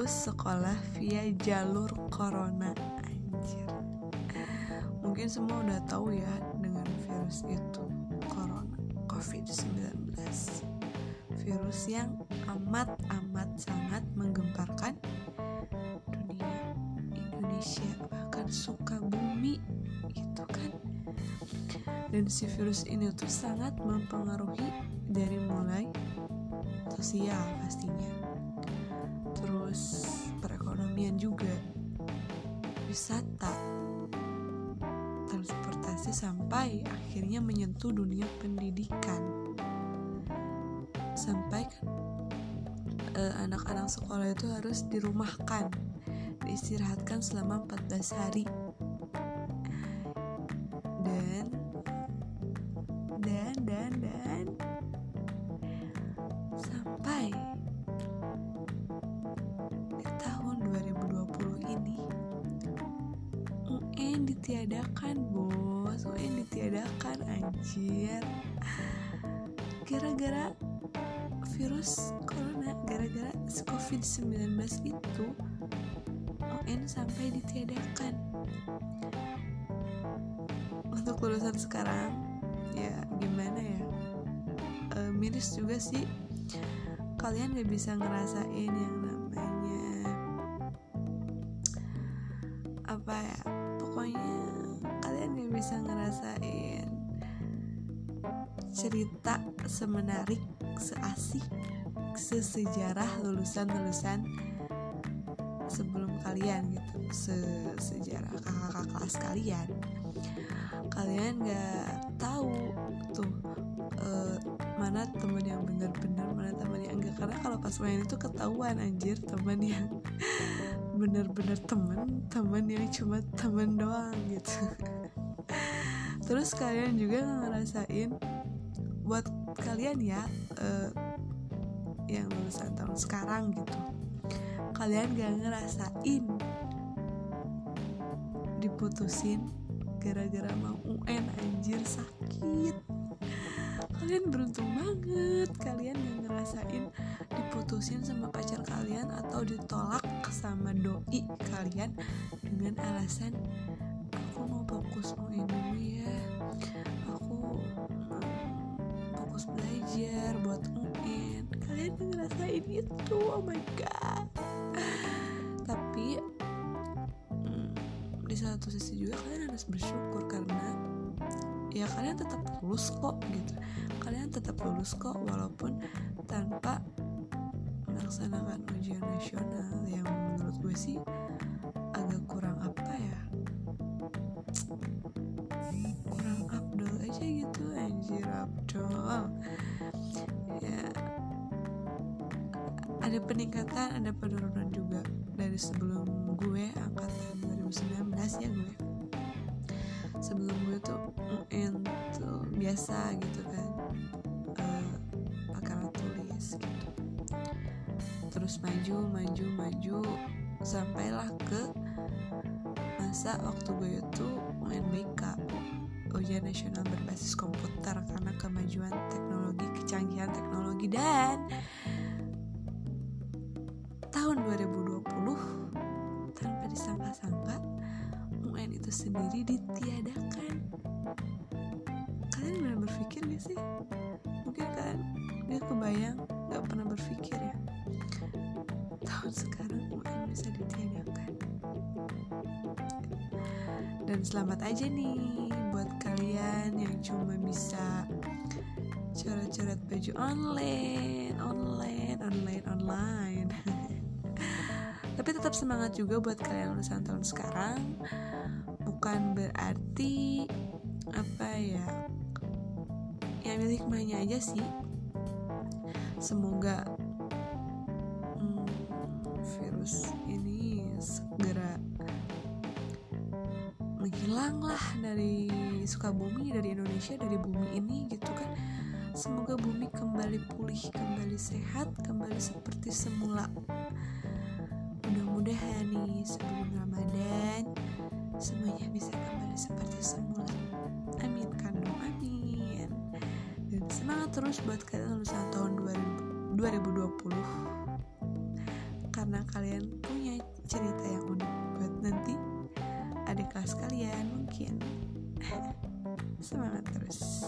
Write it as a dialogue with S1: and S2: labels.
S1: sekolah via jalur corona anjir. Mungkin semua udah tahu ya dengan virus itu corona covid-19 virus yang amat-amat sangat menggemparkan dunia. Indonesia bahkan suka bumi itu kan? Dan si virus ini tuh sangat mempengaruhi dari mulai sosial pastinya perekonomian juga. Wisata transportasi sampai akhirnya menyentuh dunia pendidikan? Sampai kan eh, anak-anak sekolah itu harus dirumahkan diistirahatkan selama 14 hari. Dan dan dan dan ditiadakan bos. UN ditiadakan anjir? Gara-gara virus corona gara-gara covid-19 itu UN sampai ditiadakan. Untuk lulusan sekarang ya gimana ya? E, miris juga sih. Kalian gak bisa ngerasain yang namanya apa ya pokoknya kalian gak bisa ngerasain cerita semenarik seasik sesejarah lulusan-lulusan sebelum kalian gitu. Sejarah kakak-kakak kelas kalian. Kalian nggak tahu tuh uh, mana teman yang bener-bener mana teman yang enggak. Karena kalau pas main itu ketahuan anjir teman yang bener-bener teman teman yang cuma teman doang gitu. Terus kalian juga ngerasain buat kalian ya uh, yang lulusan tahun sekarang gitu kalian gak ngerasain diputusin gara-gara mau UN anjir sakit. Kalian beruntung banget kalian gak ngerasain diputusin sama pacar kalian atau ditolak sama doi kalian dengan alasan aku mau fokus UN dulu ya. Aku fokus belajar buat UN kalian ngerasain itu oh my god. Tapi di satu sisi juga kalian harus bersyukur karena ya kalian tetap lulus kok gitu. Kalian tetap lulus kok walaupun tanpa melaksanakan ujian nasional yang menurut gue sih agak kurang apa ya? Kurang abdul aja gitu anjir abdul. Ya ada peningkatan ada penurunan juga dari sebelum gue angkatan 2019 ya gue. Sebelum gue tuh UN tuh biasa gitu terus maju maju maju sampailah ke masa waktu gue itu UNBK ujian nasional berbasis komputer karena kemajuan teknologi kecanggihan teknologi dan tahun 2020 tanpa disangka-sangka UN itu sendiri ditiadakan. Kalian pernah berpikir gak sih? Mungkin kalian gak kebayang gak pernah berpikir ya. Tahun sekarang UN bisa ditiadakan. Dan selamat aja nih buat kalian yang cuma bisa coret-coret baju online online online online. Tapi tetap semangat juga buat kalian lulusan tahun sekarang. Bukan berarti apa ya yang milik hikmahnya aja sih semoga hmm, virus ini segera menghilang lah dari Sukabumi dari Indonesia dari bumi ini gitu kan. Semoga bumi kembali pulih kembali sehat kembali seperti semula. Mudah-mudahan nih sebelum Ramadan semuanya bisa kembali seperti semula. Amin kan amin. Dan semangat terus buat kalian lulusan tahun 2020 karena kalian punya cerita yang unik buat nanti adik kelas kalian mungkin. Semangat terus